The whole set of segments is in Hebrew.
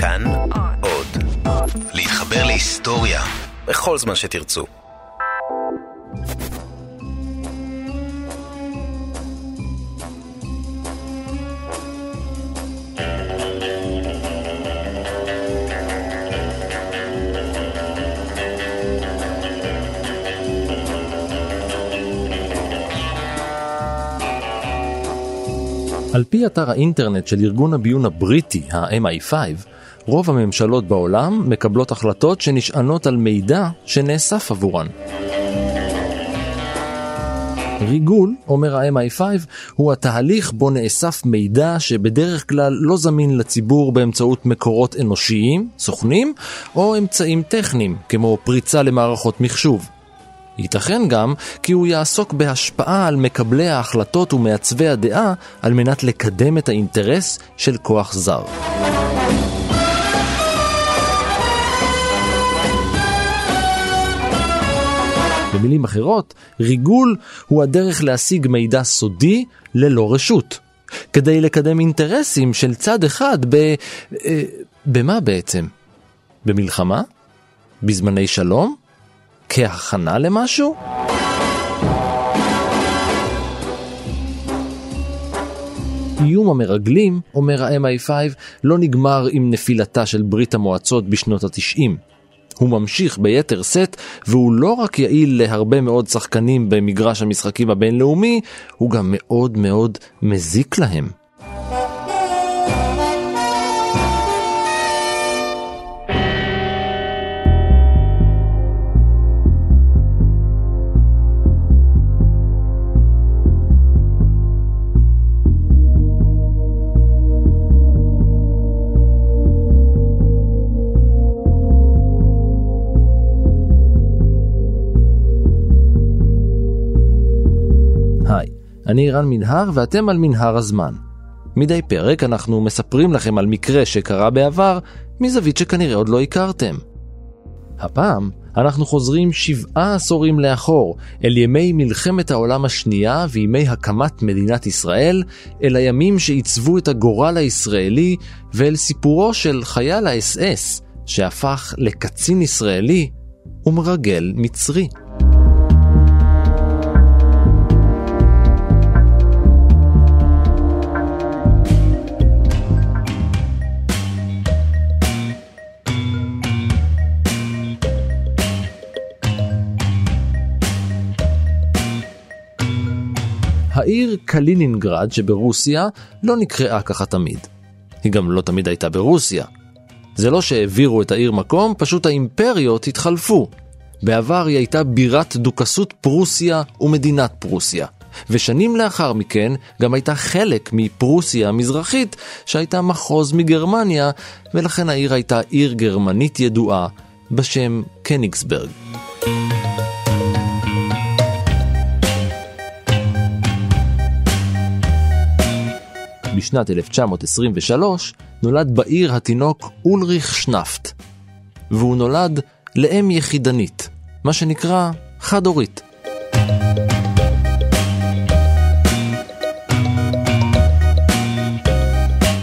כאן עוד. להתחבר להיסטוריה בכל זמן שתרצו. על פי אתר האינטרנט של ארגון הביון הבריטי, ה-MI5, רוב הממשלות בעולם מקבלות החלטות שנשענות על מידע שנאסף עבורן. ריגול, אומר ה-MI5, הוא התהליך בו נאסף מידע שבדרך כלל לא זמין לציבור באמצעות מקורות אנושיים, סוכנים, או אמצעים טכניים, כמו פריצה למערכות מחשוב. ייתכן גם כי הוא יעסוק בהשפעה על מקבלי ההחלטות ומעצבי הדעה על מנת לקדם את האינטרס של כוח זר. במילים אחרות, ריגול הוא הדרך להשיג מידע סודי ללא רשות. כדי לקדם אינטרסים של צד אחד ב... אה, במה בעצם? במלחמה? בזמני שלום? כהכנה למשהו? איום המרגלים, אומר ה-MI5, לא נגמר עם נפילתה של ברית המועצות בשנות התשעים. הוא ממשיך ביתר שאת, והוא לא רק יעיל להרבה מאוד שחקנים במגרש המשחקים הבינלאומי, הוא גם מאוד מאוד מזיק להם. אני רן מנהר ואתם על מנהר הזמן. מדי פרק אנחנו מספרים לכם על מקרה שקרה בעבר, מזווית שכנראה עוד לא הכרתם. הפעם אנחנו חוזרים שבעה עשורים לאחור, אל ימי מלחמת העולם השנייה וימי הקמת מדינת ישראל, אל הימים שעיצבו את הגורל הישראלי, ואל סיפורו של חייל האס-אס, שהפך לקצין ישראלי ומרגל מצרי. העיר קלינינגרד שברוסיה לא נקראה ככה תמיד. היא גם לא תמיד הייתה ברוסיה. זה לא שהעבירו את העיר מקום, פשוט האימפריות התחלפו. בעבר היא הייתה בירת דוכסות פרוסיה ומדינת פרוסיה. ושנים לאחר מכן גם הייתה חלק מפרוסיה המזרחית, שהייתה מחוז מגרמניה, ולכן העיר הייתה עיר גרמנית ידועה בשם קניגסברג. בשנת 1923 נולד בעיר התינוק אולריך שנפט, והוא נולד לאם יחידנית, מה שנקרא חד-הורית.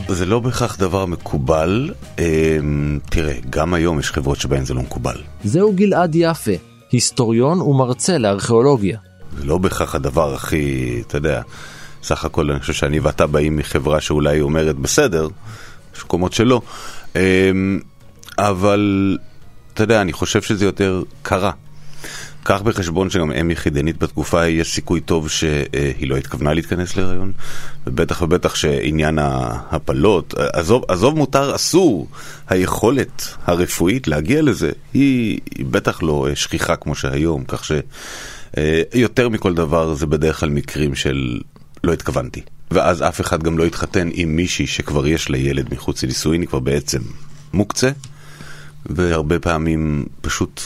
זה לא בהכרח דבר מקובל. אמ, תראה, גם היום יש חברות שבהן זה לא מקובל. זהו גלעד יפה, היסטוריון ומרצה לארכיאולוגיה. זה לא בהכרח הדבר הכי, אתה יודע, סך הכל אני חושב שאני ואתה באים מחברה שאולי אומרת בסדר, יש מקומות שלא. אמ, אבל, אתה יודע, אני חושב שזה יותר קרה. קח בחשבון שגם אם יחידנית בתקופה ההיא, יש סיכוי טוב שהיא לא התכוונה להתכנס להיריון, ובטח ובטח שעניין ההפלות, עזוב, עזוב מותר אסור, היכולת הרפואית להגיע לזה היא, היא בטח לא שכיחה כמו שהיום, כך שיותר מכל דבר זה בדרך כלל מקרים של לא התכוונתי. ואז אף אחד גם לא התחתן עם מישהי שכבר יש לה ילד מחוץ לנישואין, היא כבר בעצם מוקצה, והרבה פעמים פשוט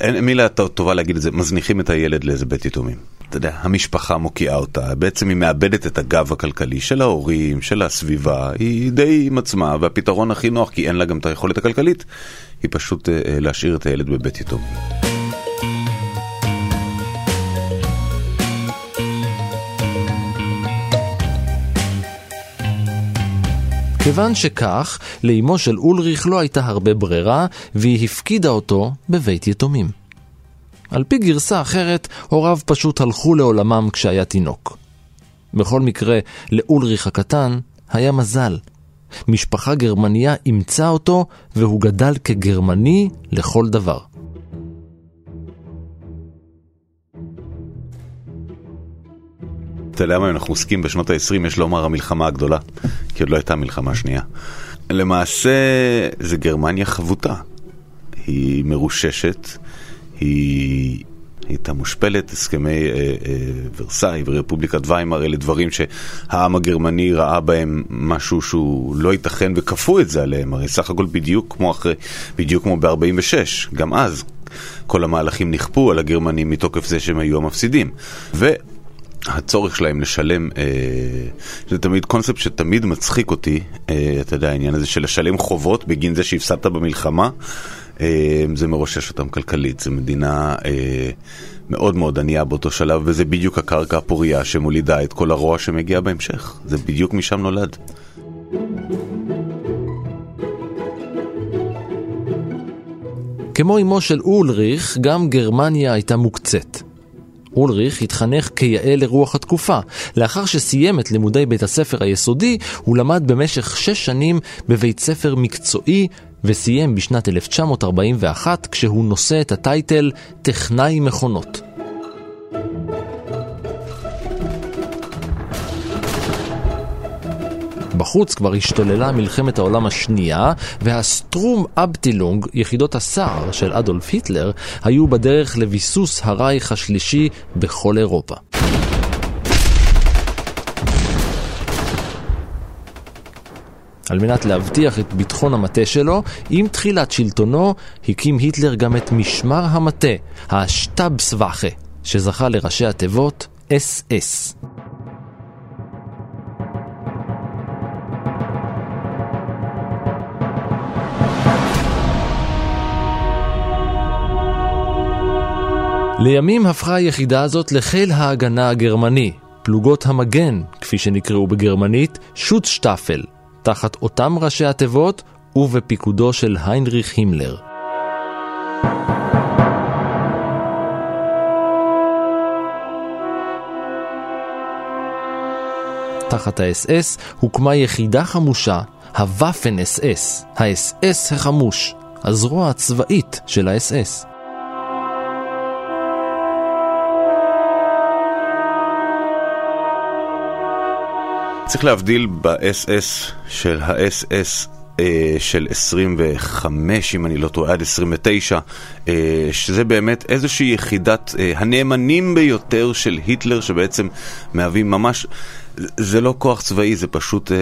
אין מילה טובה להגיד את זה, מזניחים את הילד לאיזה בית יתומים. אתה יודע, המשפחה מוקיעה אותה, בעצם היא מאבדת את הגב הכלכלי של ההורים, של הסביבה, היא די עם עצמה, והפתרון הכי נוח, כי אין לה גם את היכולת הכלכלית, היא פשוט אה, להשאיר את הילד בבית יתומים. כיוון שכך, לאמו של אולריך לא הייתה הרבה ברירה, והיא הפקידה אותו בבית יתומים. על פי גרסה אחרת, הוריו פשוט הלכו לעולמם כשהיה תינוק. בכל מקרה, לאולריך הקטן היה מזל. משפחה גרמניה אימצה אותו, והוא גדל כגרמני לכל דבר. אתה יודע מה, אנחנו עוסקים בשנות ה-20, יש לומר המלחמה הגדולה, כי עוד לא הייתה מלחמה שנייה. למעשה, זה גרמניה חבוטה. היא מרוששת, היא הייתה מושפלת, הסכמי אה, אה, ורסאי ורפובליקת ויימאר, אלה דברים שהעם הגרמני ראה בהם משהו שהוא לא ייתכן וכפו את זה עליהם, הרי סך הכל בדיוק כמו אחרי, בדיוק כמו ב-46, גם אז כל המהלכים נכפו על הגרמנים מתוקף זה שהם היו המפסידים. ו... הצורך שלהם לשלם, אה, זה תמיד קונספט שתמיד מצחיק אותי, אה, אתה יודע, העניין הזה של לשלם חובות בגין זה שהפסדת במלחמה, אה, זה מרושש אותם כלכלית, זו מדינה מאוד מאוד ענייה באותו שלב, וזה בדיוק הקרקע הפורייה שמולידה את כל הרוע שמגיע בהמשך, זה בדיוק משם נולד. כמו אמו של אולריך, גם גרמניה הייתה מוקצת. אולריך התחנך כיאה לרוח התקופה. לאחר שסיים את לימודי בית הספר היסודי, הוא למד במשך שש שנים בבית ספר מקצועי, וסיים בשנת 1941 כשהוא נושא את הטייטל טכנאי מכונות. בחוץ כבר השתוללה מלחמת העולם השנייה, והסטרום אבטילונג, יחידות הסער של אדולף היטלר, היו בדרך לביסוס הרייך השלישי בכל אירופה. על מנת להבטיח את ביטחון המטה שלו, עם תחילת שלטונו הקים היטלר גם את משמר המטה, השטאבסוואחה, שזכה לראשי התיבות SS. לימים הפכה היחידה הזאת לחיל ההגנה הגרמני, פלוגות המגן, כפי שנקראו בגרמנית, שוטשטאפל, תחת אותם ראשי התיבות ובפיקודו של היינריך הימלר. תחת האס-אס הוקמה יחידה חמושה, הוואפן אס-אס, האס-אס החמוש, הזרוע הצבאית של האס-אס. צריך להבדיל ב-SS של ה-SS אה, של 25, אם אני לא טועה, עד 29, אה, שזה באמת איזושהי יחידת אה, הנאמנים ביותר של היטלר, שבעצם מהווים ממש, זה לא כוח צבאי, זה פשוט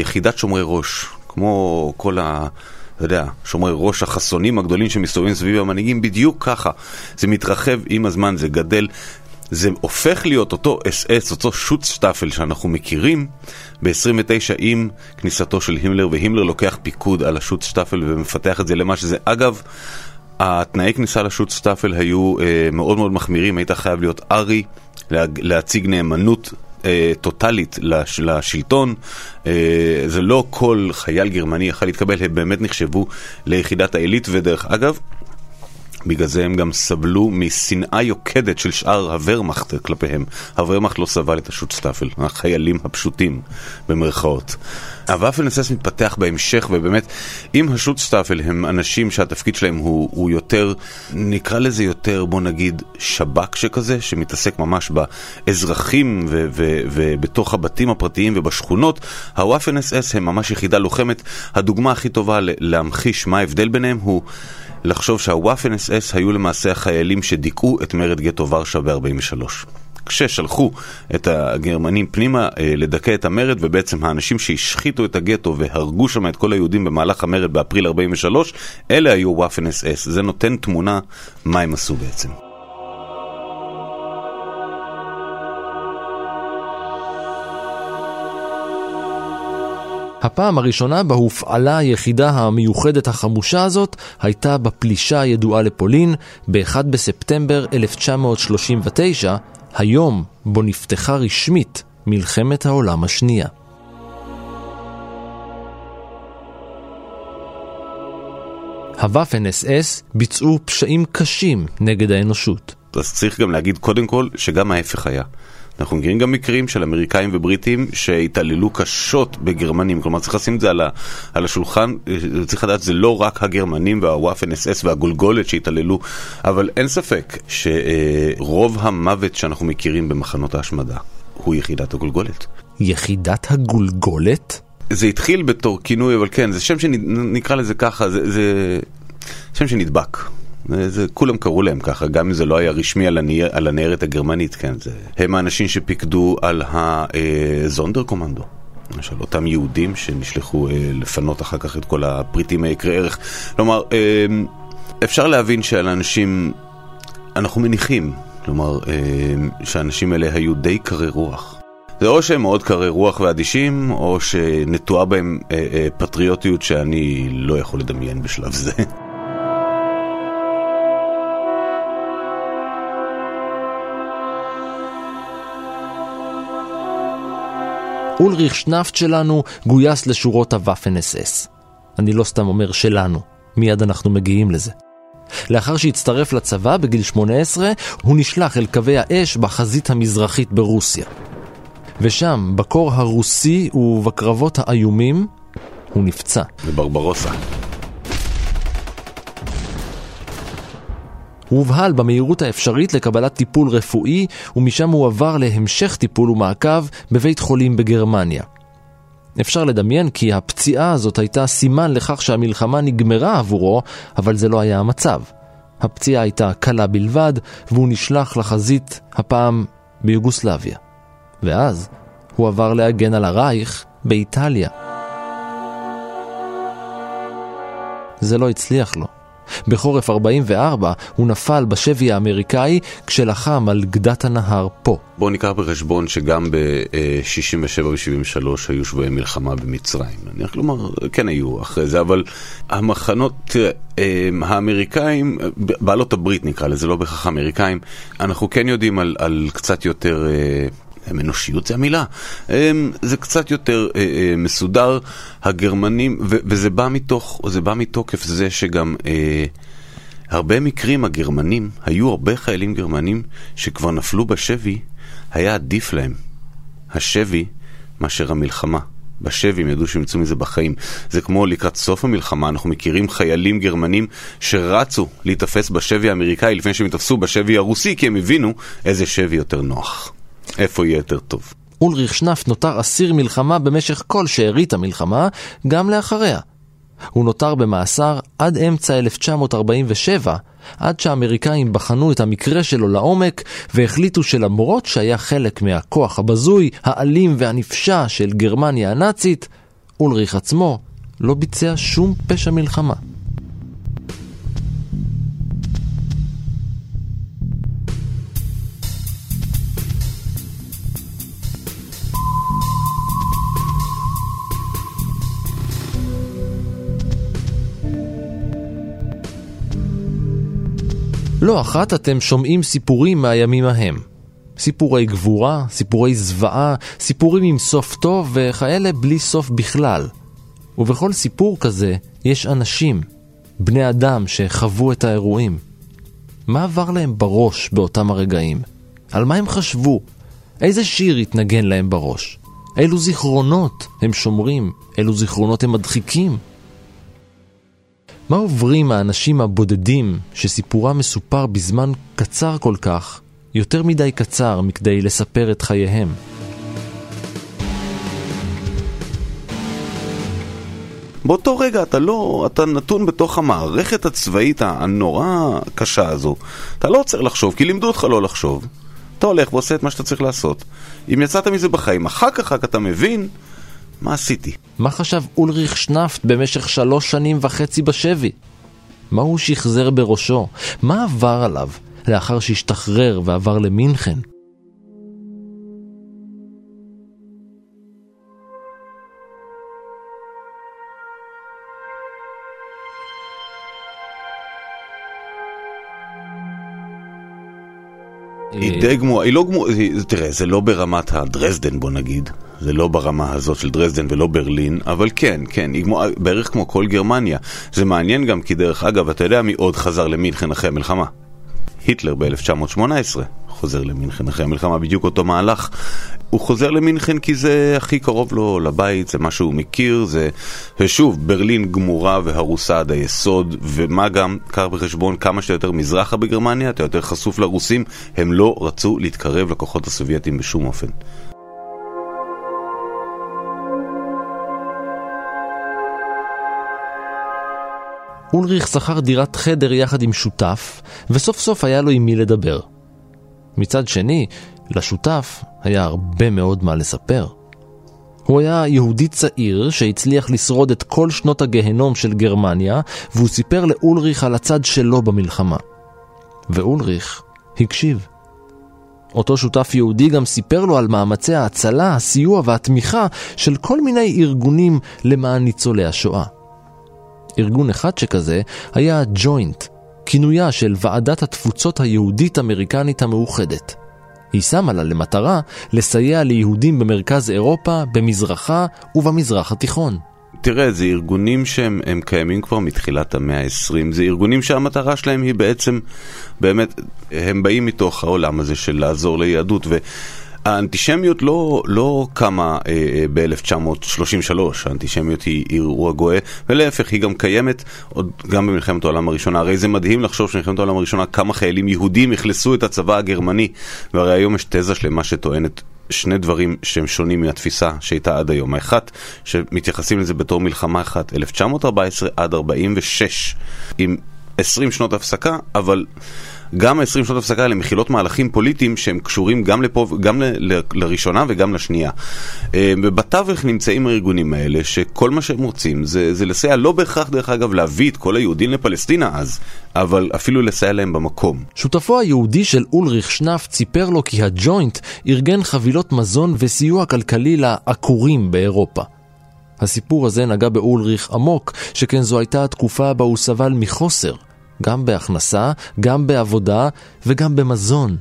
יחידת שומרי ראש, כמו כל ה... אתה יודע, שומרי ראש החסונים הגדולים שמסתובבים סביב המנהיגים, בדיוק ככה. זה מתרחב עם הזמן, זה גדל. זה הופך להיות אותו אס-אס, אותו שוצשטאפל שאנחנו מכירים ב-29 עם כניסתו של הימלר, והימלר לוקח פיקוד על השוצשטאפל ומפתח את זה למה שזה. אגב, התנאי כניסה לשוצשטאפל היו אה, מאוד מאוד מחמירים, היית חייב להיות ארי, לה, להציג נאמנות אה, טוטאלית לש, לשלטון. אה, זה לא כל חייל גרמני יכול להתקבל, הם באמת נחשבו ליחידת העילית, ודרך אגב, בגלל זה הם גם סבלו משנאה יוקדת של שאר הוורמאכט כלפיהם. הוורמאכט לא סבל את השוצשטאפל, החיילים הפשוטים, במרכאות. הוואפן אס-אס מתפתח בהמשך, ובאמת, אם השוצשטאפל הם אנשים שהתפקיד שלהם הוא, הוא יותר, נקרא לזה יותר, בוא נגיד, שב"כ שכזה, שמתעסק ממש באזרחים ובתוך הבתים הפרטיים ובשכונות, הוואפן אס-אס הם ממש יחידה לוחמת. הדוגמה הכי טובה להמחיש מה ההבדל ביניהם הוא... לחשוב שהוואפן אס אס היו למעשה החיילים שדיכאו את מרד גטו ורשה ב-43. כששלחו את הגרמנים פנימה אה, לדכא את המרד, ובעצם האנשים שהשחיתו את הגטו והרגו שם את כל היהודים במהלך המרד באפריל 43, אלה היו וואפן אס אס. זה נותן תמונה מה הם עשו בעצם. הפעם הראשונה בה הופעלה היחידה המיוחדת החמושה הזאת הייתה בפלישה הידועה לפולין ב-1 בספטמבר 1939, היום בו נפתחה רשמית מלחמת העולם השנייה. הוואפן אס אס ביצעו פשעים קשים נגד האנושות. אז צריך גם להגיד קודם כל שגם ההפך היה. אנחנו מכירים גם מקרים של אמריקאים ובריטים שהתעללו קשות בגרמנים, כלומר צריך לשים את זה על, ה, על השולחן, צריך לדעת זה לא רק הגרמנים והוואפן אס אס והגולגולת שהתעללו, אבל אין ספק שרוב המוות שאנחנו מכירים במחנות ההשמדה הוא יחידת הגולגולת. יחידת הגולגולת? זה התחיל בתור כינוי, אבל כן, זה שם שנקרא לזה ככה, זה, זה שם שנדבק. זה, כולם קראו להם ככה, גם אם זה לא היה רשמי על, הניר, על הנערת הגרמנית, כן, זה, הם האנשים שפיקדו על הזונדר קומנדו. למשל, אותם יהודים שנשלחו אה, לפנות אחר כך את כל הפריטים היקרי ערך. כלומר, אה, אפשר להבין שעל אנשים, אנחנו מניחים, כלומר, אה, שהאנשים האלה היו די קרי רוח. זה או שהם מאוד קרי רוח ואדישים, או שנטועה בהם אה, אה, פטריוטיות שאני לא יכול לדמיין בשלב זה. אולריך שנפט שלנו גויס לשורות הוואפן אס אס. אני לא סתם אומר שלנו, מיד אנחנו מגיעים לזה. לאחר שהצטרף לצבא בגיל 18, הוא נשלח אל קווי האש בחזית המזרחית ברוסיה. ושם, בקור הרוסי ובקרבות האיומים, הוא נפצע. בברברוסה. הובהל במהירות האפשרית לקבלת טיפול רפואי, ומשם הוא עבר להמשך טיפול ומעקב בבית חולים בגרמניה. אפשר לדמיין כי הפציעה הזאת הייתה סימן לכך שהמלחמה נגמרה עבורו, אבל זה לא היה המצב. הפציעה הייתה קלה בלבד, והוא נשלח לחזית, הפעם ביוגוסלביה. ואז הוא עבר להגן על הרייך באיטליה. זה לא הצליח לו. בחורף 44 הוא נפל בשבי האמריקאי כשלחם על גדת הנהר פה. בואו ניקח בחשבון שגם ב-67 ו-73 היו שבויי מלחמה במצרים. נניח, כלומר, כן היו אחרי זה, אבל המחנות, אה, האמריקאים, בעלות הברית נקרא לזה, לא בהכרח האמריקאים, אנחנו כן יודעים על, על קצת יותר... אה, אנושיות זה המילה. אמ, זה קצת יותר אה, אה, מסודר. הגרמנים, וזה בא מתוך, זה בא מתוקף זה שגם אה, הרבה מקרים הגרמנים, היו הרבה חיילים גרמנים שכבר נפלו בשבי, היה עדיף להם השבי מאשר המלחמה. בשבי הם ידעו שהם יצאו מזה בחיים. זה כמו לקראת סוף המלחמה, אנחנו מכירים חיילים גרמנים שרצו להיתפס בשבי האמריקאי לפני שהם התאפסו בשבי הרוסי, כי הם הבינו איזה שבי יותר נוח. איפה יהיה יותר טוב? אולריך שנפט נותר אסיר מלחמה במשך כל שארית המלחמה, גם לאחריה. הוא נותר במאסר עד אמצע 1947, עד שהאמריקאים בחנו את המקרה שלו לעומק והחליטו שלמרות שהיה חלק מהכוח הבזוי, האלים והנפשע של גרמניה הנאצית, אולריך עצמו לא ביצע שום פשע מלחמה. לא אחת אתם שומעים סיפורים מהימים ההם. סיפורי גבורה, סיפורי זוועה, סיפורים עם סוף טוב וכאלה בלי סוף בכלל. ובכל סיפור כזה יש אנשים, בני אדם שחוו את האירועים. מה עבר להם בראש באותם הרגעים? על מה הם חשבו? איזה שיר התנגן להם בראש? אילו זיכרונות הם שומרים? אילו זיכרונות הם מדחיקים? מה עוברים האנשים הבודדים שסיפורם מסופר בזמן קצר כל כך, יותר מדי קצר מכדי לספר את חייהם? באותו רגע אתה לא, אתה נתון בתוך המערכת הצבאית הנורא קשה הזו. אתה לא עוצר לחשוב, כי לימדו אותך לא לחשוב. אתה הולך ועושה את מה שאתה צריך לעשות. אם יצאת מזה בחיים, אחר כך רק אתה מבין מה עשיתי? מה חשב אולריך שנפט במשך שלוש שנים וחצי בשבי? מה הוא שחזר בראשו? מה עבר עליו לאחר שהשתחרר ועבר למינכן? היא די גמורה, היא לא גמורה, תראה, זה לא ברמת הדרזדן בוא נגיד, זה לא ברמה הזאת של דרזדן ולא ברלין, אבל כן, כן, היא כמו, בערך כמו כל גרמניה. זה מעניין גם כי דרך אגב, אתה יודע מי עוד חזר למינכן אחרי המלחמה? היטלר ב-1918 חוזר למינכן אחרי המלחמה, בדיוק אותו מהלך. הוא חוזר למינכן כי זה הכי קרוב לו לבית, זה מה שהוא מכיר, זה... ושוב, ברלין גמורה והרוסה עד היסוד, ומה גם, קח בחשבון כמה שאתה יותר מזרחה בגרמניה, אתה יותר חשוף לרוסים, הם לא רצו להתקרב לכוחות הסובייטים בשום אופן. אולריך שכר דירת חדר יחד עם שותף, וסוף סוף היה לו עם מי לדבר. מצד שני, לשותף היה הרבה מאוד מה לספר. הוא היה יהודי צעיר שהצליח לשרוד את כל שנות הגהנום של גרמניה, והוא סיפר לאולריך על הצד שלו במלחמה. ואולריך הקשיב. אותו שותף יהודי גם סיפר לו על מאמצי ההצלה, הסיוע והתמיכה של כל מיני ארגונים למען ניצולי השואה. ארגון אחד שכזה היה ג'וינט, כינויה של ועדת התפוצות היהודית-אמריקנית המאוחדת. היא שמה לה למטרה לסייע ליהודים במרכז אירופה, במזרחה ובמזרח התיכון. תראה, זה ארגונים שהם קיימים כבר מתחילת המאה ה-20, זה ארגונים שהמטרה שלהם היא בעצם, באמת, הם באים מתוך העולם הזה של לעזור ליהדות, ו... האנטישמיות לא, לא קמה אה, אה, ב-1933, האנטישמיות היא אירוע גואה, ולהפך, היא גם קיימת עוד גם במלחמת העולם הראשונה. הרי זה מדהים לחשוב שבמלחמת העולם הראשונה כמה חיילים יהודים אכלסו את הצבא הגרמני, והרי היום יש תזה שלמה שטוענת שני דברים שהם שונים מהתפיסה שהייתה עד היום. האחת, שמתייחסים לזה בתור מלחמה אחת, 1914 עד 46, עם 20 שנות הפסקה, אבל... גם ה-20 שנות הפסקה האלה מכילות מהלכים פוליטיים שהם קשורים גם לפה, גם ל- ל- לראשונה וגם לשנייה. אה, ובתווך נמצאים הארגונים האלה, שכל מה שהם רוצים זה, זה לסייע, לא בהכרח דרך אגב להביא את כל היהודים לפלסטינה אז, אבל אפילו לסייע להם במקום. שותפו היהודי של אולריך שנף ציפר לו כי הג'וינט ארגן חבילות מזון וסיוע כלכלי לעקורים באירופה. הסיפור הזה נגע באולריך עמוק, שכן זו הייתה התקופה בה הוא סבל מחוסר. גם בהכנסה, גם בעבודה וגם במזון.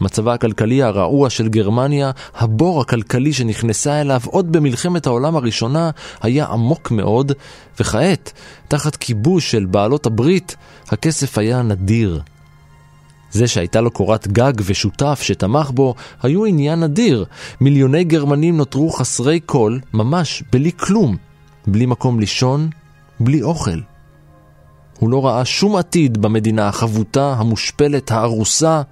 מצבה הכלכלי הרעוע של גרמניה, הבור הכלכלי שנכנסה אליו עוד במלחמת העולם הראשונה, היה עמוק מאוד, וכעת, תחת כיבוש של בעלות הברית, הכסף היה נדיר. זה שהייתה לו קורת גג ושותף שתמך בו, היו עניין נדיר. מיליוני גרמנים נותרו חסרי כל, ממש בלי כלום. בלי מקום לישון, בלי אוכל. הוא לא ראה שום עתיד במדינה החבוטה, המושפלת, הארוסה,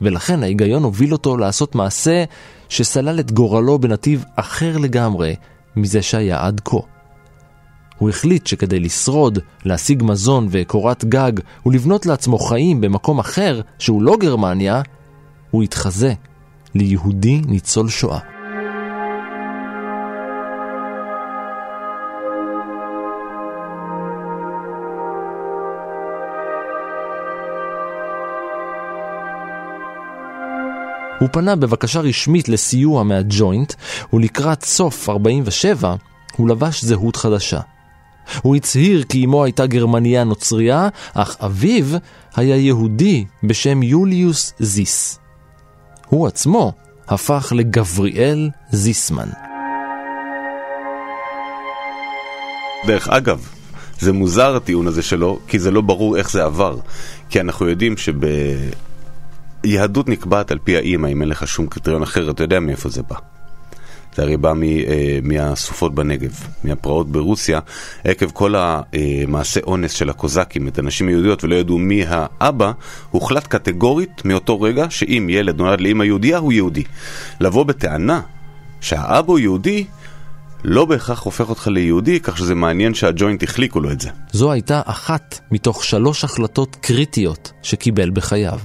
ולכן ההיגיון הוביל אותו לעשות מעשה שסלל את גורלו בנתיב אחר לגמרי מזה שהיה עד כה. הוא החליט שכדי לשרוד, להשיג מזון וקורת גג ולבנות לעצמו חיים במקום אחר, שהוא לא גרמניה, הוא יתחזה ליהודי ניצול שואה. הוא פנה בבקשה רשמית לסיוע מהג'וינט, ולקראת סוף 47 הוא לבש זהות חדשה. הוא הצהיר כי אמו הייתה גרמניה נוצריה, אך אביו היה יהודי בשם יוליוס זיס. הוא עצמו הפך לגבריאל זיסמן. דרך אגב, זה מוזר הטיעון הזה שלו, כי זה לא ברור איך זה עבר. כי אנחנו יודעים שב... יהדות נקבעת על פי האימא, אם אין לך שום קריטריון אחר, אתה יודע מאיפה זה בא. זה הרי בא מ, אה, מהסופות בנגב, מהפרעות ברוסיה, עקב כל המעשה אונס של הקוזקים את הנשים היהודיות ולא ידעו מי האבא, הוחלט קטגורית מאותו רגע שאם ילד נולד לאמא יהודייה הוא יהודי. לבוא בטענה שהאבא הוא יהודי, לא בהכרח הופך אותך ליהודי, כך שזה מעניין שהג'וינט החליקו לו את זה. זו הייתה אחת מתוך שלוש החלטות קריטיות שקיבל בחייו.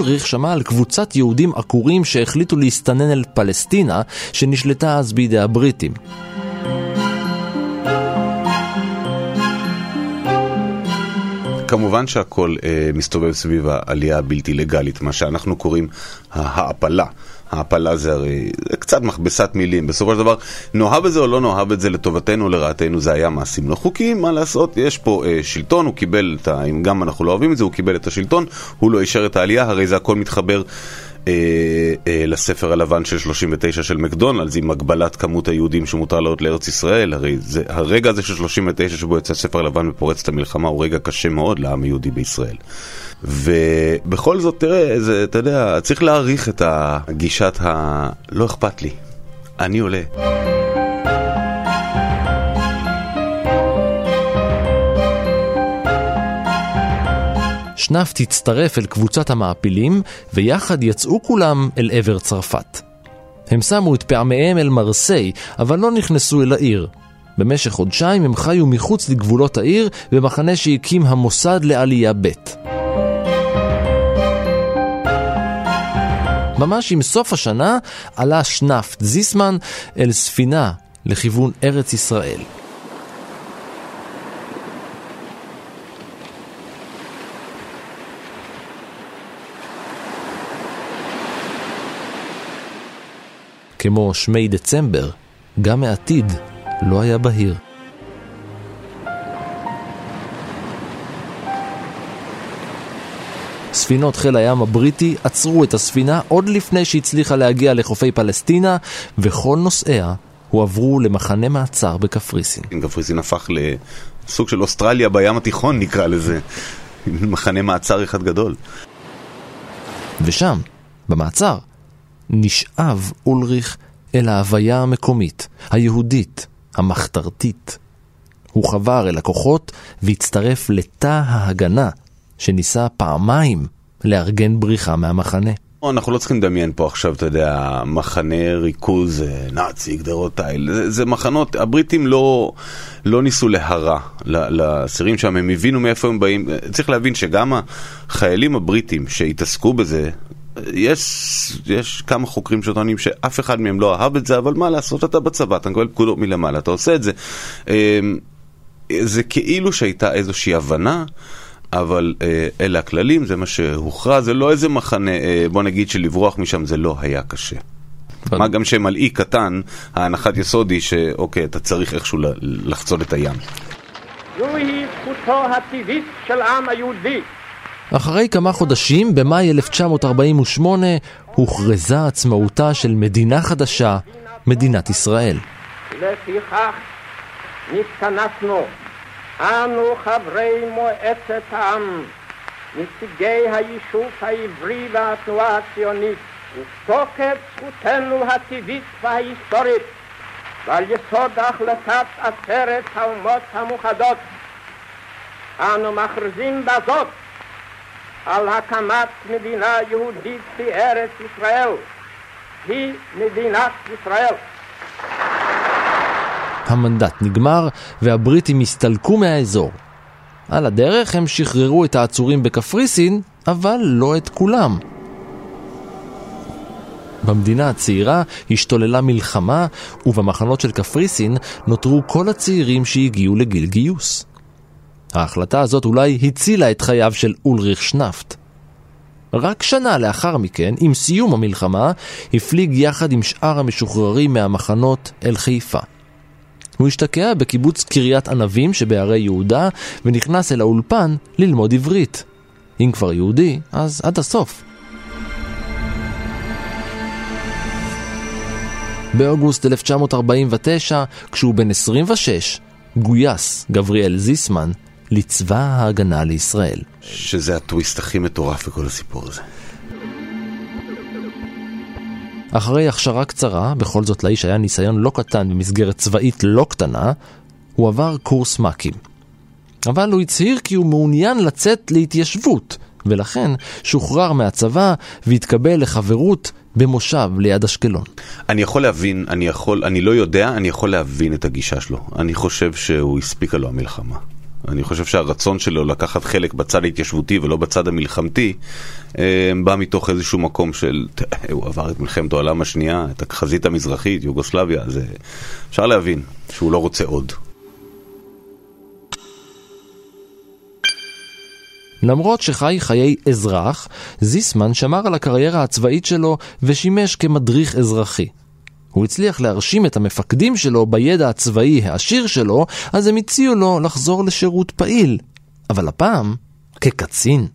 אולריך שמע על קבוצת יהודים עקורים שהחליטו להסתנן אל פלסטינה, שנשלטה אז בידי הבריטים. כמובן שהכל אה, מסתובב סביב העלייה הבלתי לגלית, מה שאנחנו קוראים ההעפלה. העפלה זה הרי זה קצת מכבסת מילים. בסופו של דבר, נאהב את זה או לא נאהב את זה לטובתנו לרעתנו, זה היה מעשים לא חוקיים, מה לעשות? יש פה אה, שלטון, הוא קיבל את ה... אם גם אנחנו לא אוהבים את זה, הוא קיבל את השלטון, הוא לא אישר את העלייה, הרי זה הכל מתחבר אה, אה, לספר הלבן של 39 של מקדונלדס, עם הגבלת כמות היהודים שמותר לעלות לארץ ישראל. הרי זה, הרגע הזה של 39 שבו יוצא הספר הלבן ופורץ את המלחמה הוא רגע קשה מאוד לעם היהודי בישראל. ובכל זאת, תראה, זה, אתה יודע, צריך להעריך את הגישת ה... לא אכפת לי, אני עולה. שנפט הצטרף אל קבוצת המעפילים, ויחד יצאו כולם אל עבר צרפת. הם שמו את פעמיהם אל מרסיי, אבל לא נכנסו אל העיר. במשך חודשיים הם חיו מחוץ לגבולות העיר, במחנה שהקים המוסד לעלייה ב'. ממש עם סוף השנה עלה שנפט זיסמן אל ספינה לכיוון ארץ ישראל. כמו שמי דצמבר, גם העתיד לא היה בהיר. ספינות חיל הים הבריטי עצרו את הספינה עוד לפני שהצליחה להגיע לחופי פלסטינה, וכל נוסעיה הועברו למחנה מעצר בקפריסין. קפריסין הפך לסוג של אוסטרליה בים התיכון נקרא לזה, מחנה מעצר אחד גדול. ושם, במעצר, נשאב אולריך אל ההוויה המקומית, היהודית, המחתרתית. הוא חבר אל הכוחות והצטרף לתא ההגנה שניסה פעמיים לארגן בריחה מהמחנה. אנחנו לא צריכים לדמיין פה עכשיו, אתה יודע, מחנה ריכוז נאצי, גדרות תיל. זה, זה מחנות, הבריטים לא, לא ניסו להרע לאסירים שם, הם הבינו מאיפה הם באים. צריך להבין שגם החיילים הבריטים שהתעסקו בזה, יש, יש כמה חוקרים שטוענים שאף אחד מהם לא אהב את זה, אבל מה לעשות, אתה בצבא, אתה מקבל פקודות מלמעלה, אתה עושה את זה. אמ, זה כאילו שהייתה איזושהי הבנה. אבל אה, אלה הכללים, זה מה שהוכרע, זה לא איזה מחנה, אה, בוא נגיד שלברוח משם זה לא היה קשה. מה גם שהם על אי קטן, ההנחת יסוד היא שאוקיי, אתה צריך איכשהו לחצות את הים. זוהי זכותו הטבעית של העם היהודי. אחרי כמה חודשים, במאי 1948, הוכרזה עצמאותה של מדינה חדשה, מדינת ישראל. לפיכך נתכנסנו אנו חברי מועצת העם, נציגי היישוב העברי והתנועה הציונית, ותוקף זכותנו הטבעית וההיסטורית, ועל יסוד החלטת עשרת האומות המאוחדות, אנו מכריזים בזאת על הקמת מדינה יהודית בארץ ישראל, היא מדינת ישראל. המנדט נגמר והבריטים הסתלקו מהאזור. על הדרך הם שחררו את העצורים בקפריסין, אבל לא את כולם. במדינה הצעירה השתוללה מלחמה, ובמחנות של קפריסין נותרו כל הצעירים שהגיעו לגיל גיוס. ההחלטה הזאת אולי הצילה את חייו של אולריך שנפט. רק שנה לאחר מכן, עם סיום המלחמה, הפליג יחד עם שאר המשוחררים מהמחנות אל חיפה. הוא השתקע בקיבוץ קריית ענבים שבערי יהודה, ונכנס אל האולפן ללמוד עברית. אם כבר יהודי, אז עד הסוף. באוגוסט 1949, כשהוא בן 26, גויס גבריאל זיסמן לצבא ההגנה לישראל. שזה הטוויסט הכי מטורף בכל הסיפור הזה. אחרי הכשרה קצרה, בכל זאת לאיש היה ניסיון לא קטן במסגרת צבאית לא קטנה, הוא עבר קורס מ"כים. אבל הוא הצהיר כי הוא מעוניין לצאת להתיישבות, ולכן שוחרר מהצבא והתקבל לחברות במושב ליד אשקלון. אני יכול להבין, אני יכול, אני לא יודע, אני יכול להבין את הגישה שלו. אני חושב שהוא הספיקה לו המלחמה. אני חושב שהרצון שלו לקחת חלק בצד ההתיישבותי ולא בצד המלחמתי אה, בא מתוך איזשהו מקום של, הוא עבר את מלחמת העולם השנייה, את החזית המזרחית, יוגוסלביה, זה אפשר להבין שהוא לא רוצה עוד. למרות שחי חיי אזרח, זיסמן שמר על הקריירה הצבאית שלו ושימש כמדריך אזרחי. הוא הצליח להרשים את המפקדים שלו בידע הצבאי העשיר שלו, אז הם הציעו לו לחזור לשירות פעיל, אבל הפעם כקצין.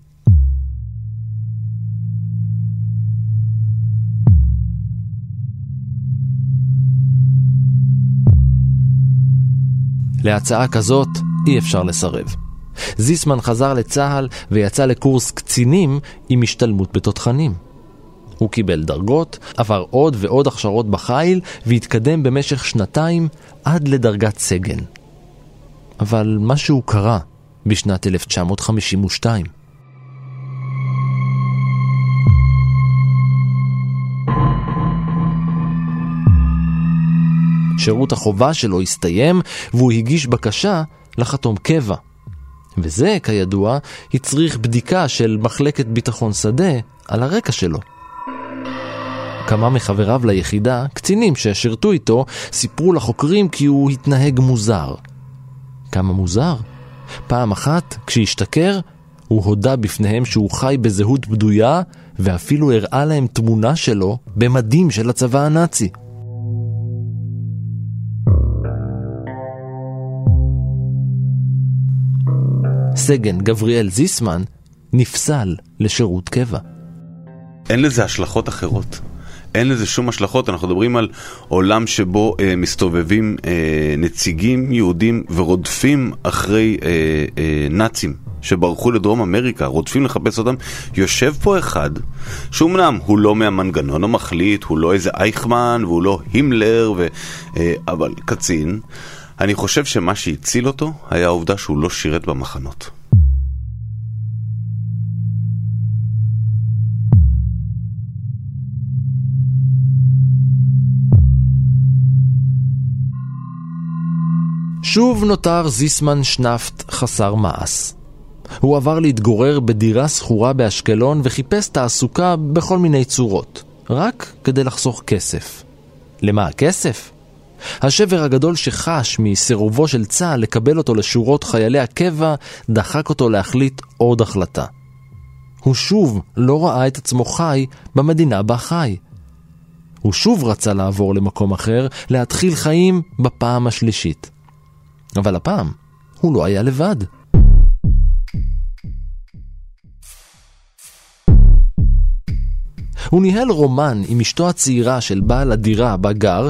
להצעה כזאת אי אפשר לסרב. זיסמן חזר לצה"ל ויצא לקורס קצינים עם השתלמות בתותחנים. הוא קיבל דרגות, עבר עוד ועוד הכשרות בחיל והתקדם במשך שנתיים עד לדרגת סגן. אבל משהו קרה בשנת 1952. שירות החובה שלו הסתיים והוא הגיש בקשה לחתום קבע. וזה, כידוע, הצריך בדיקה של מחלקת ביטחון שדה על הרקע שלו. כמה מחבריו ליחידה, קצינים ששירתו איתו, סיפרו לחוקרים כי הוא התנהג מוזר. כמה מוזר? פעם אחת, כשהשתכר, הוא הודה בפניהם שהוא חי בזהות בדויה, ואפילו הראה להם תמונה שלו במדים של הצבא הנאצי. סגן גבריאל זיסמן נפסל לשירות קבע. אין לזה השלכות אחרות. אין לזה שום השלכות, אנחנו מדברים על עולם שבו אה, מסתובבים אה, נציגים יהודים ורודפים אחרי אה, אה, נאצים שברחו לדרום אמריקה, רודפים לחפש אותם. יושב פה אחד, שאומנם הוא לא מהמנגנון המחליט, הוא לא איזה אייכמן והוא לא הימלר, ו, אה, אבל קצין. אני חושב שמה שהציל אותו היה העובדה שהוא לא שירת במחנות. שוב נותר זיסמן שנפט חסר מעש. הוא עבר להתגורר בדירה שכורה באשקלון וחיפש תעסוקה בכל מיני צורות, רק כדי לחסוך כסף. למה הכסף? השבר הגדול שחש מסירובו של צה"ל לקבל אותו לשורות חיילי הקבע, דחק אותו להחליט עוד החלטה. הוא שוב לא ראה את עצמו חי במדינה בה חי. הוא שוב רצה לעבור למקום אחר, להתחיל חיים בפעם השלישית. אבל הפעם הוא לא היה לבד. הוא ניהל רומן עם אשתו הצעירה של בעל הדירה בה גר,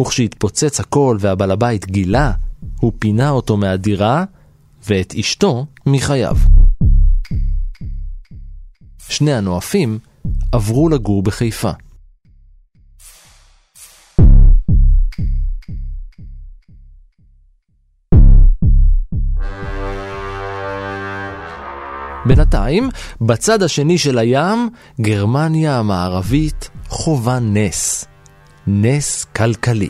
וכשהתפוצץ הכל והבעל הבית גילה, הוא פינה אותו מהדירה ואת אשתו מחייו. שני הנואפים עברו לגור בחיפה. בינתיים, בצד השני של הים, גרמניה המערבית חווה נס. נס כלכלי.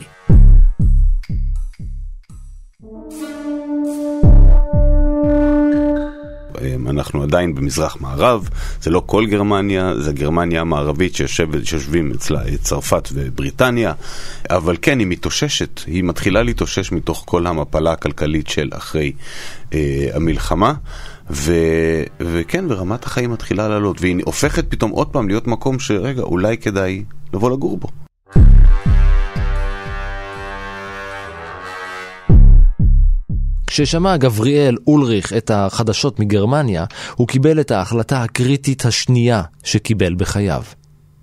אנחנו עדיין במזרח מערב, זה לא כל גרמניה, זה גרמניה המערבית שיושבים אצלה צרפת ובריטניה, אבל כן, היא מתאוששת, היא מתחילה להתאושש מתוך כל המפלה הכלכלית של אחרי אה, המלחמה. ו, וכן, ורמת החיים מתחילה לעלות, והיא הופכת פתאום עוד פעם להיות מקום שרגע, אולי כדאי לבוא לגור בו. כששמע גבריאל אולריך את החדשות מגרמניה, הוא קיבל את ההחלטה הקריטית השנייה שקיבל בחייו.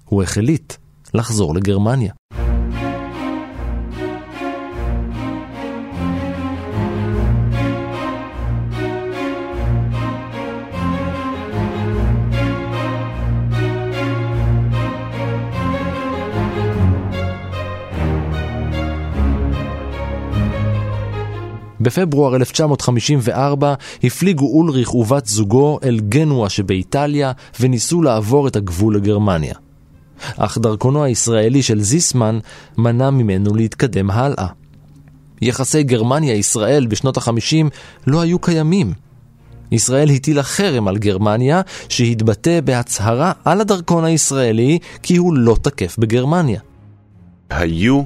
הוא החליט לחזור לגרמניה. בפברואר 1954 הפליגו אולריך ובת זוגו אל גנואה שבאיטליה וניסו לעבור את הגבול לגרמניה. אך דרכונו הישראלי של זיסמן מנע ממנו להתקדם הלאה. יחסי גרמניה-ישראל בשנות ה-50 לא היו קיימים. ישראל הטילה חרם על גרמניה, שהתבטא בהצהרה על הדרכון הישראלי כי הוא לא תקף בגרמניה. היו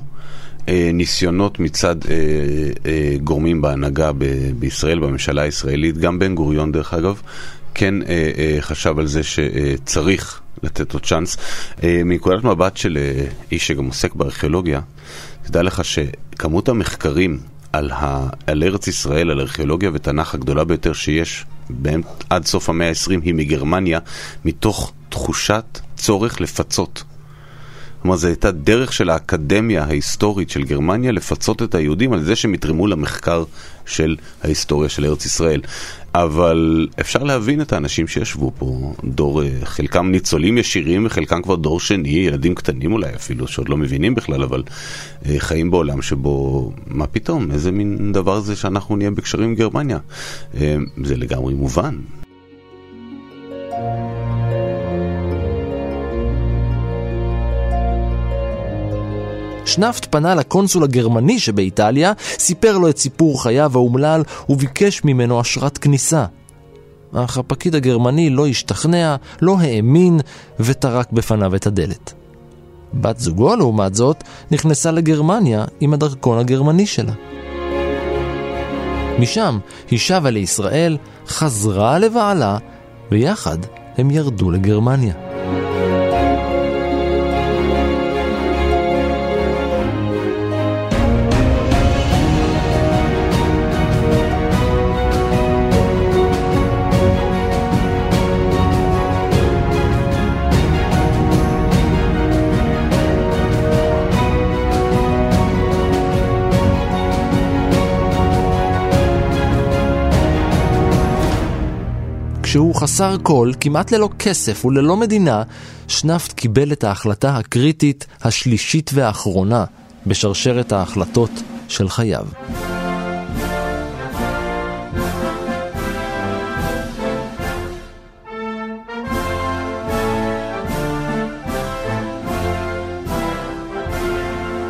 ניסיונות מצד אה, אה, גורמים בהנהגה בישראל, בממשלה הישראלית, גם בן גוריון דרך אגב, כן אה, אה, חשב על זה שצריך לתת לו צ'אנס. אה, מנקודת מבט של אה, איש שגם עוסק בארכיאולוגיה, תדע לך שכמות המחקרים על, ה... על ארץ ישראל, על ארכיאולוגיה ותנ"ך הגדולה ביותר שיש עד סוף המאה ה-20 היא מגרמניה, מתוך תחושת צורך לפצות. כלומר, זו הייתה דרך של האקדמיה ההיסטורית של גרמניה לפצות את היהודים על זה שהם יתרמו למחקר של ההיסטוריה של ארץ ישראל. אבל אפשר להבין את האנשים שישבו פה, דור, אה, חלקם ניצולים ישירים וחלקם כבר דור שני, ילדים קטנים אולי אפילו, שעוד לא מבינים בכלל, אבל אה, חיים בעולם שבו, מה פתאום, איזה מין דבר זה שאנחנו נהיה בקשרים עם גרמניה. אה, זה לגמרי מובן. שנפט פנה לקונסול הגרמני שבאיטליה, סיפר לו את סיפור חייו האומלל וביקש ממנו אשרת כניסה. אך הפקיד הגרמני לא השתכנע, לא האמין וטרק בפניו את הדלת. בת זוגו, לעומת זאת, נכנסה לגרמניה עם הדרכון הגרמני שלה. משם היא שבה לישראל, חזרה לבעלה, ויחד הם ירדו לגרמניה. כשהוא חסר כל, כמעט ללא כסף וללא מדינה, שנפט קיבל את ההחלטה הקריטית השלישית והאחרונה בשרשרת ההחלטות של חייו.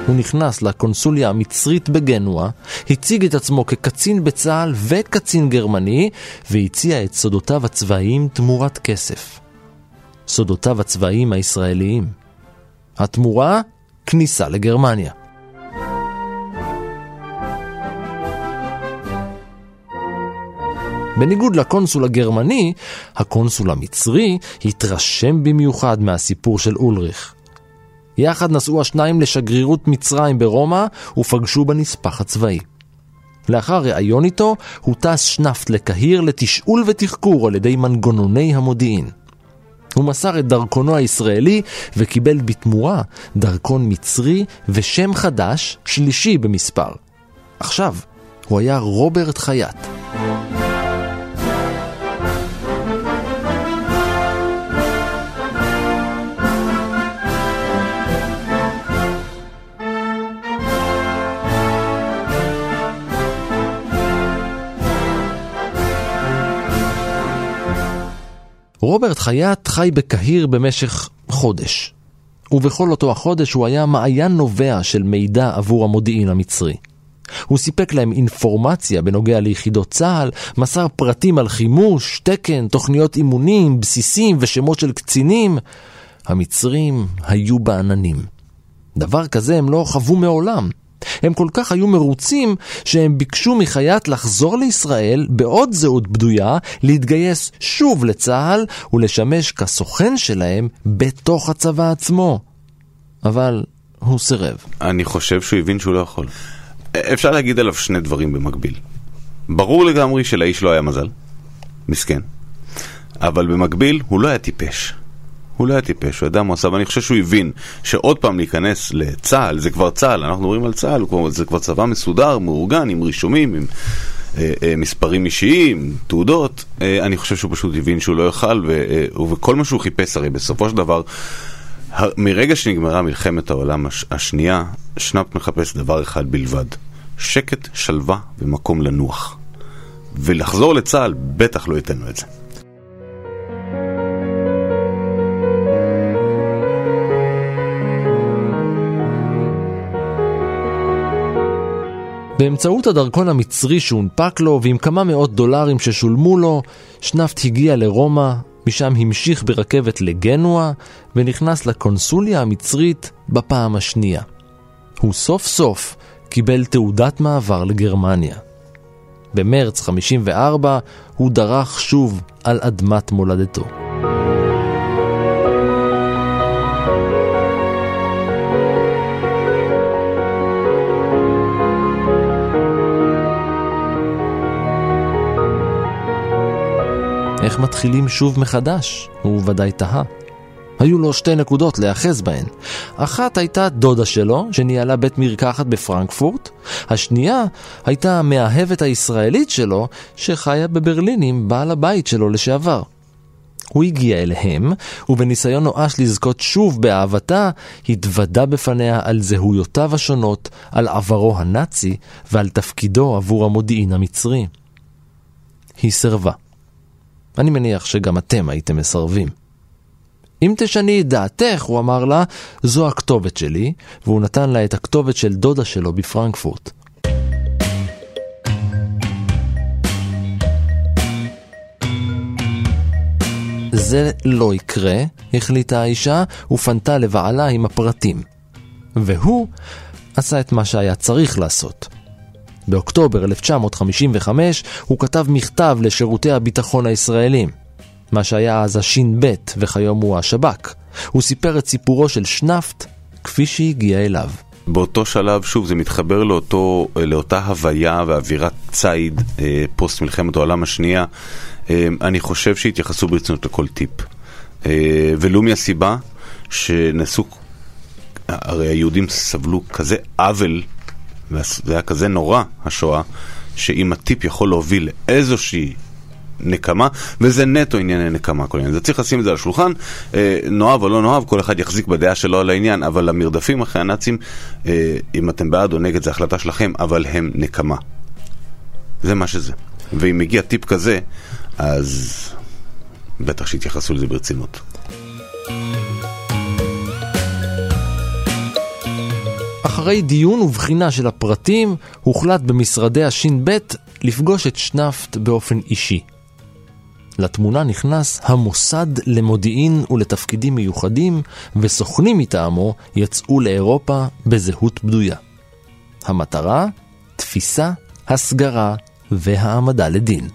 הוא נכנס לקונסוליה המצרית בגנואה, הציג את עצמו כקצין בצה"ל וקצין גרמני, והציע את סודותיו הצבאיים תמורת כסף. סודותיו הצבאיים הישראליים. התמורה? כניסה לגרמניה. בניגוד לקונסול הגרמני, הקונסול המצרי התרשם במיוחד מהסיפור של אולריך. יחד נסעו השניים לשגרירות מצרים ברומא ופגשו בנספח הצבאי. לאחר ראיון איתו, הוא טס שנפט לקהיר לתשאול ותחקור על ידי מנגנוני המודיעין. הוא מסר את דרכונו הישראלי וקיבל בתמורה דרכון מצרי ושם חדש, שלישי במספר. עכשיו, הוא היה רוברט חייט. רוברט חייט חי בקהיר במשך חודש, ובכל אותו החודש הוא היה מעיין נובע של מידע עבור המודיעין המצרי. הוא סיפק להם אינפורמציה בנוגע ליחידות צה"ל, מסר פרטים על חימוש, תקן, תוכניות אימונים, בסיסים ושמות של קצינים. המצרים היו בעננים. דבר כזה הם לא חוו מעולם. הם כל כך היו מרוצים שהם ביקשו מחייט לחזור לישראל בעוד זהות בדויה, להתגייס שוב לצה"ל ולשמש כסוכן שלהם בתוך הצבא עצמו. אבל הוא סירב. אני חושב שהוא הבין שהוא לא יכול. אפשר להגיד עליו שני דברים במקביל. ברור לגמרי שלאיש לא היה מזל. מסכן. אבל במקביל הוא לא היה טיפש. הוא לא היה טיפש, הוא ידע מה עושה, ואני חושב שהוא הבין שעוד פעם להיכנס לצה"ל, זה כבר צה"ל, אנחנו מדברים על צה"ל, זה כבר צבא מסודר, מאורגן, עם רישומים, עם אה, אה, מספרים אישיים, תעודות, אה, אני חושב שהוא פשוט הבין שהוא לא יוכל, אה, וכל מה שהוא חיפש, הרי בסופו של דבר, מרגע שנגמרה מלחמת העולם הש, השנייה, שנאפ מחפש דבר אחד בלבד, שקט, שלווה ומקום לנוח. ולחזור לצה"ל בטח לא ייתן לו את זה. באמצעות הדרכון המצרי שהונפק לו ועם כמה מאות דולרים ששולמו לו, שנפט הגיע לרומא, משם המשיך ברכבת לגנואה ונכנס לקונסוליה המצרית בפעם השנייה. הוא סוף סוף קיבל תעודת מעבר לגרמניה. במרץ 54 הוא דרך שוב על אדמת מולדתו. איך מתחילים שוב מחדש? הוא ודאי תהה. היו לו שתי נקודות להיאחז בהן. אחת הייתה דודה שלו, שניהלה בית מרקחת בפרנקפורט. השנייה הייתה המאהבת הישראלית שלו, שחיה בברלין עם בעל הבית שלו לשעבר. הוא הגיע אליהם, ובניסיון נואש לזכות שוב באהבתה, התוודה בפניה על זהויותיו השונות, על עברו הנאצי ועל תפקידו עבור המודיעין המצרי. היא סירבה. אני מניח שגם אתם הייתם מסרבים. אם תשני את דעתך, הוא אמר לה, זו הכתובת שלי, והוא נתן לה את הכתובת של דודה שלו בפרנקפורט. זה לא יקרה, החליטה האישה, ופנתה לבעלה עם הפרטים. והוא עשה את מה שהיה צריך לעשות. באוקטובר 1955 הוא כתב מכתב לשירותי הביטחון הישראלים. מה שהיה אז הש"ב וכיום הוא השב"כ. הוא סיפר את סיפורו של שנפט כפי שהגיע אליו. באותו שלב, שוב, זה מתחבר לאותו, לאותה הוויה ואווירת ציד אה, פוסט מלחמת העולם השנייה. אה, אני חושב שהתייחסו ברצינות לכל טיפ. אה, ולו מהסיבה שנעשו, הרי היהודים סבלו כזה עוול, וזה היה כזה נורא, השואה, שאם הטיפ יכול להוביל לאיזושהי נקמה, וזה נטו ענייני נקמה כל עניין. זה צריך לשים את זה על השולחן, אה, נאהב או לא נאהב, כל אחד יחזיק בדעה שלו על העניין, אבל המרדפים אחרי הנאצים, אה, אם אתם בעד או נגד, זו החלטה שלכם, אבל הם נקמה. זה מה שזה. ואם מגיע טיפ כזה, אז בטח שיתייחסו לזה ברצינות. אחרי דיון ובחינה של הפרטים, הוחלט במשרדי הש"ב לפגוש את שנפט באופן אישי. לתמונה נכנס המוסד למודיעין ולתפקידים מיוחדים, וסוכנים מטעמו יצאו לאירופה בזהות בדויה. המטרה? תפיסה, הסגרה והעמדה לדין.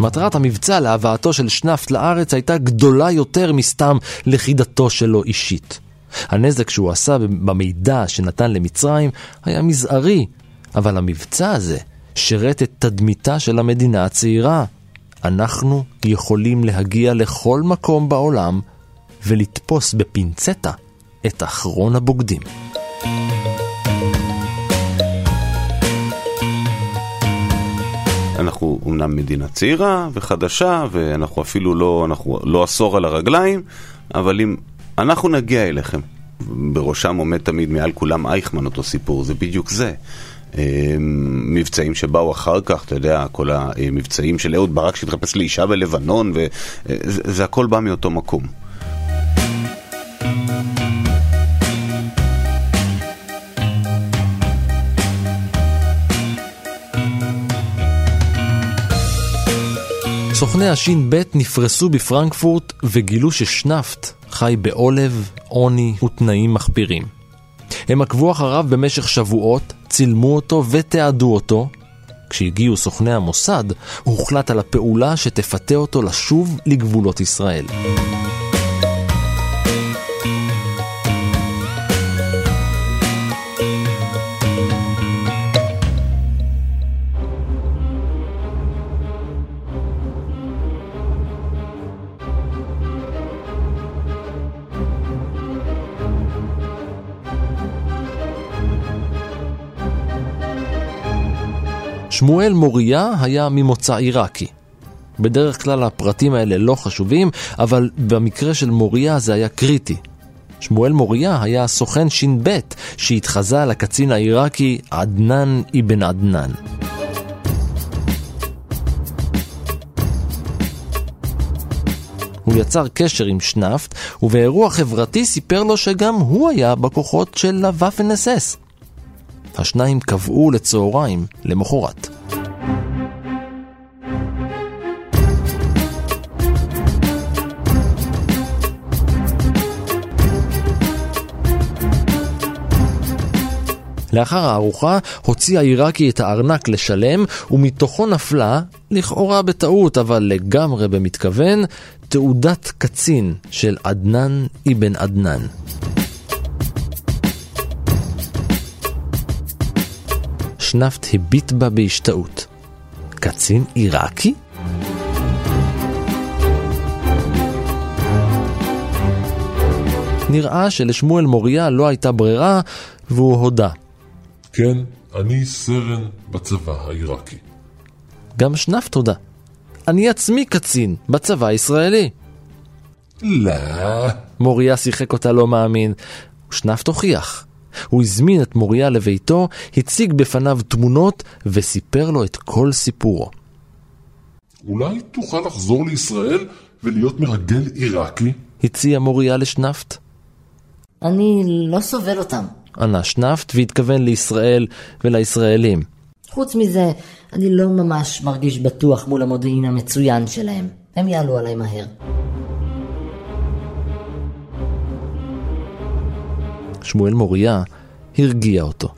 מטרת המבצע להבאתו של שנפט לארץ הייתה גדולה יותר מסתם לכידתו שלו אישית. הנזק שהוא עשה במידע שנתן למצרים היה מזערי, אבל המבצע הזה שירת את תדמיתה של המדינה הצעירה. אנחנו יכולים להגיע לכל מקום בעולם ולתפוס בפינצטה את אחרון הבוגדים. אנחנו אומנם מדינה צעירה וחדשה, ואנחנו אפילו לא, אנחנו לא עשור על הרגליים, אבל אם אנחנו נגיע אליכם. בראשם עומד תמיד מעל כולם אייכמן אותו סיפור, זה בדיוק זה. אמ, מבצעים שבאו אחר כך, אתה יודע, כל המבצעים של אהוד ברק שהתחפש לאישה בלבנון, וזה הכל בא מאותו מקום. סוכני הש"ב נפרסו בפרנקפורט וגילו ששנפט חי בעולב, עוני ותנאים מחפירים. הם עקבו אחריו במשך שבועות, צילמו אותו ותיעדו אותו. כשהגיעו סוכני המוסד, הוחלט על הפעולה שתפתה אותו לשוב לגבולות ישראל. שמואל מוריה היה ממוצא עיראקי. בדרך כלל הפרטים האלה לא חשובים, אבל במקרה של מוריה זה היה קריטי. שמואל מוריה היה סוכן ש"ב שהתחזה לקצין העיראקי עדנאן אבן עדנאן. הוא יצר קשר עם שנפט, ובאירוע חברתי סיפר לו שגם הוא היה בכוחות של הוואפן אס השניים קבעו לצהריים למחרת. לאחר הארוחה הוציא העיראקי את הארנק לשלם, ומתוכו נפלה, לכאורה בטעות, אבל לגמרי במתכוון, תעודת קצין של עדנאן אבן עדנאן. שנפט הביט בה בהשתאות. קצין עיראקי? נראה שלשמואל מוריה לא הייתה ברירה, והוא הודה. כן, אני סרן בצבא העיראקי. גם שנפט הודה. אני עצמי קצין בצבא הישראלי. לא. מוריה שיחק אותה לא מאמין, ושנפט הוכיח. הוא הזמין את מוריה לביתו, הציג בפניו תמונות וסיפר לו את כל סיפורו. אולי תוכל לחזור לישראל ולהיות מרגל עיראקי? הציע מוריה לשנפט. אני לא סובל אותם. ענה שנפט והתכוון לישראל ולישראלים. חוץ מזה, אני לא ממש מרגיש בטוח מול המודיעין המצוין שלהם. הם יעלו עליי מהר. שמואל מוריה הרגיע אותו.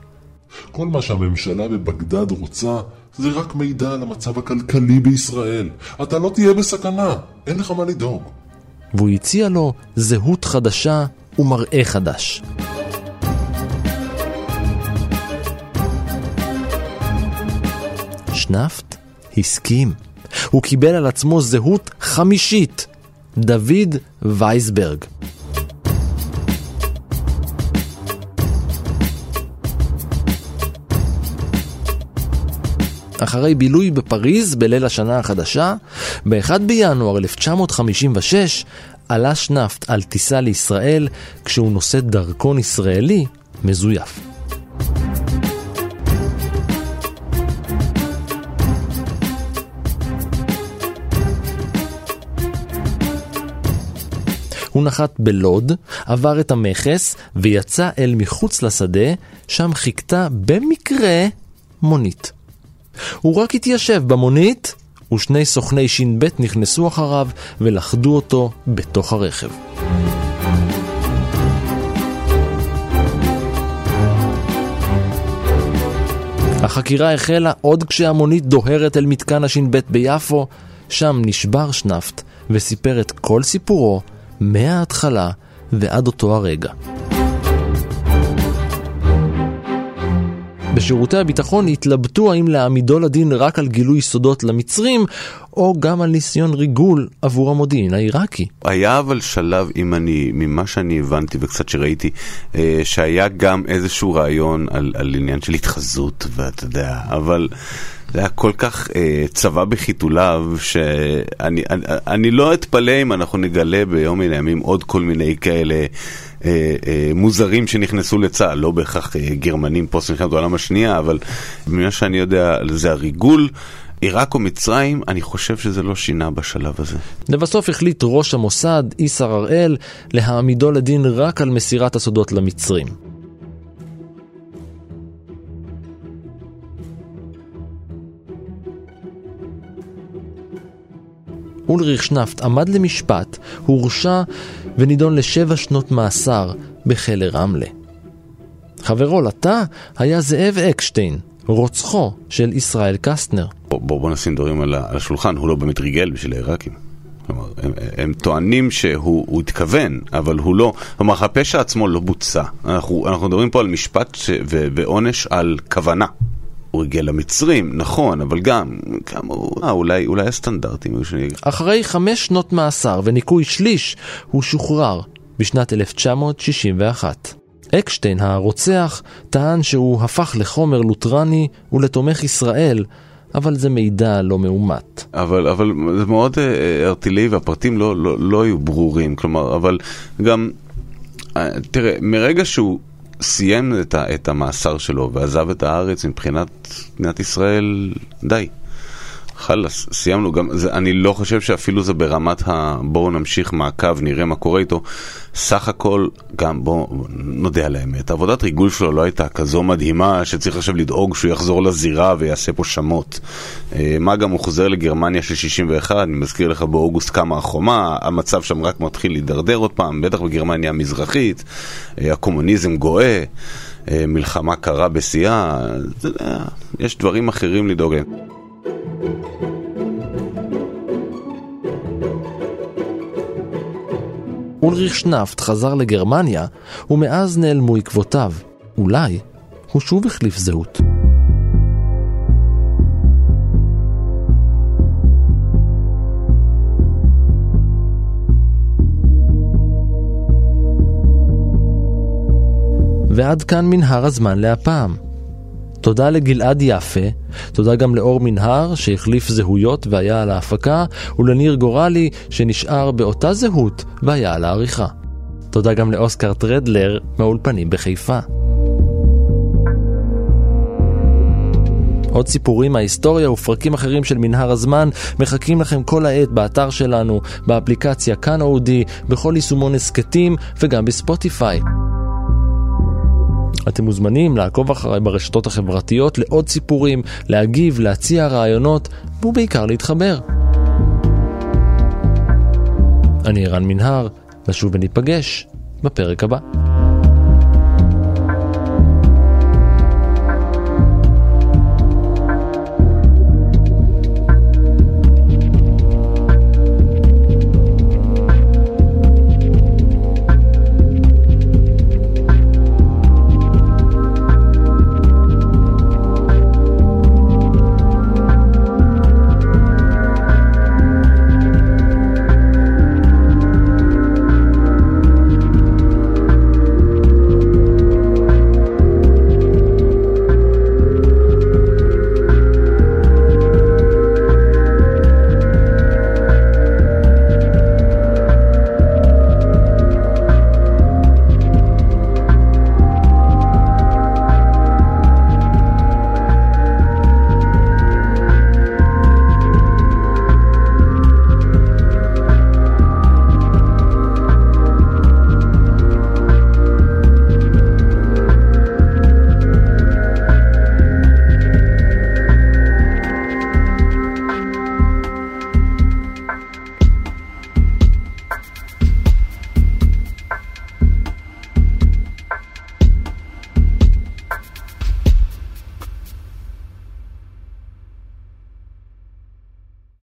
כל מה שהממשלה בבגדד רוצה זה רק מידע על המצב הכלכלי בישראל. אתה לא תהיה בסכנה, אין לך מה לדאוג. והוא הציע לו זהות חדשה ומראה חדש. שנפט הסכים. הוא קיבל על עצמו זהות חמישית, דוד וייסברג. אחרי בילוי בפריז בליל השנה החדשה, ב-1 בינואר 1956 עלה שנפט על טיסה לישראל כשהוא נושא דרכון ישראלי מזויף. הוא נחת בלוד, עבר את המכס ויצא אל מחוץ לשדה, שם חיכתה במקרה מונית. הוא רק התיישב במונית, ושני סוכני ש"ב נכנסו אחריו ולכדו אותו בתוך הרכב. החקירה החלה עוד כשהמונית דוהרת אל מתקן הש"ב ביפו, שם נשבר שנפט וסיפר את כל סיפורו מההתחלה ועד אותו הרגע. בשירותי הביטחון התלבטו האם להעמידו לדין רק על גילוי סודות למצרים, או גם על ניסיון ריגול עבור המודיעין העיראקי. היה אבל שלב, אם אני, ממה שאני הבנתי וקצת שראיתי, אה, שהיה גם איזשהו רעיון על, על עניין של התחזות, ואתה יודע, אבל... זה היה כל כך אה, צבא בחיתוליו, שאני אני, אני לא אתפלא אם אנחנו נגלה ביום מן הימים עוד כל מיני כאלה אה, אה, מוזרים שנכנסו לצה"ל, לא בהכרח אה, גרמנים פוסט מלחמת העולם השנייה, אבל ממה שאני יודע, זה הריגול. עיראק או מצרים, אני חושב שזה לא שינה בשלב הזה. לבסוף החליט ראש המוסד, איסר הראל, להעמידו לדין רק על מסירת הסודות למצרים. אולריך שנפט עמד למשפט, הורשע ונידון לשבע שנות מאסר בכלא רמלה. חברו לתא היה זאב אקשטיין, רוצחו של ישראל קסטנר. בוא, בוא, בוא נשים דברים על השולחן, הוא לא באמת ריגל בשביל העיראקים. כלומר, הם, הם טוענים שהוא התכוון, אבל הוא לא. כלומר, הפשע עצמו לא בוצע. אנחנו, אנחנו מדברים פה על משפט ש, ו, ועונש על כוונה. הוא הגיע למצרים, נכון, אבל גם, כמה הוא, אה, אולי, אולי הסטנדרטים היו שאני... אחרי חמש שנות מאסר וניקוי שליש, הוא שוחרר בשנת 1961. אקשטיין הרוצח טען שהוא הפך לחומר לותרני ולתומך ישראל, אבל זה מידע לא מאומת. אבל, אבל זה מאוד אה, ארטילאי והפרטים לא, לא, לא היו ברורים, כלומר, אבל גם, אה, תראה, מרגע שהוא סיים את, ה, את המאסר שלו ועזב את הארץ מבחינת מדינת ישראל, די. חלאס, סיימנו גם, זה, אני לא חושב שאפילו זה ברמת ה... בואו נמשיך מעקב, נראה מה קורה איתו. סך הכל, גם בואו נודה על האמת, עבודת ריגול שלו לא הייתה כזו מדהימה שצריך עכשיו לדאוג שהוא יחזור לזירה ויעשה פה שמות. אה, מה גם הוא חוזר לגרמניה של 61, אני מזכיר לך באוגוסט קמה החומה, המצב שם רק מתחיל להידרדר עוד פעם, בטח בגרמניה המזרחית, אה, הקומוניזם גואה. אה, מלחמה קרה בשיאה, יש דברים אחרים לדאוג להם. אולריך שנפט חזר לגרמניה, ומאז נעלמו עקבותיו. אולי הוא שוב החליף זהות. ועד כאן מנהר הזמן להפעם. תודה לגלעד יפה, תודה גם לאור מנהר שהחליף זהויות והיה על ההפקה, ולניר גורלי שנשאר באותה זהות והיה על העריכה. תודה גם לאוסקר טרדלר מהאולפנים בחיפה. עוד סיפורים מההיסטוריה ופרקים אחרים של מנהר הזמן מחכים לכם כל העת באתר שלנו, באפליקציה כאן אודי, בכל יישומון הסכתים וגם בספוטיפיי. אתם מוזמנים לעקוב אחריי ברשתות החברתיות לעוד סיפורים, להגיב, להציע רעיונות, ובעיקר להתחבר. אני ערן מנהר, נשוב וניפגש בפרק הבא.